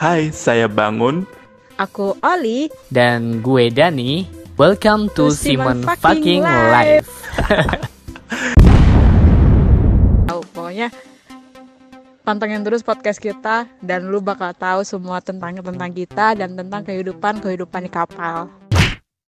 Hai, saya Bangun. Aku Oli. Dan gue Dani. Welcome to, To Simon, Simon fucking fucking Life. Tahu pokoknya pantengin terus podcast kita dan lu bakal tahu semua tentang tentang kita dan tentang kehidupan kehidupan di kapal.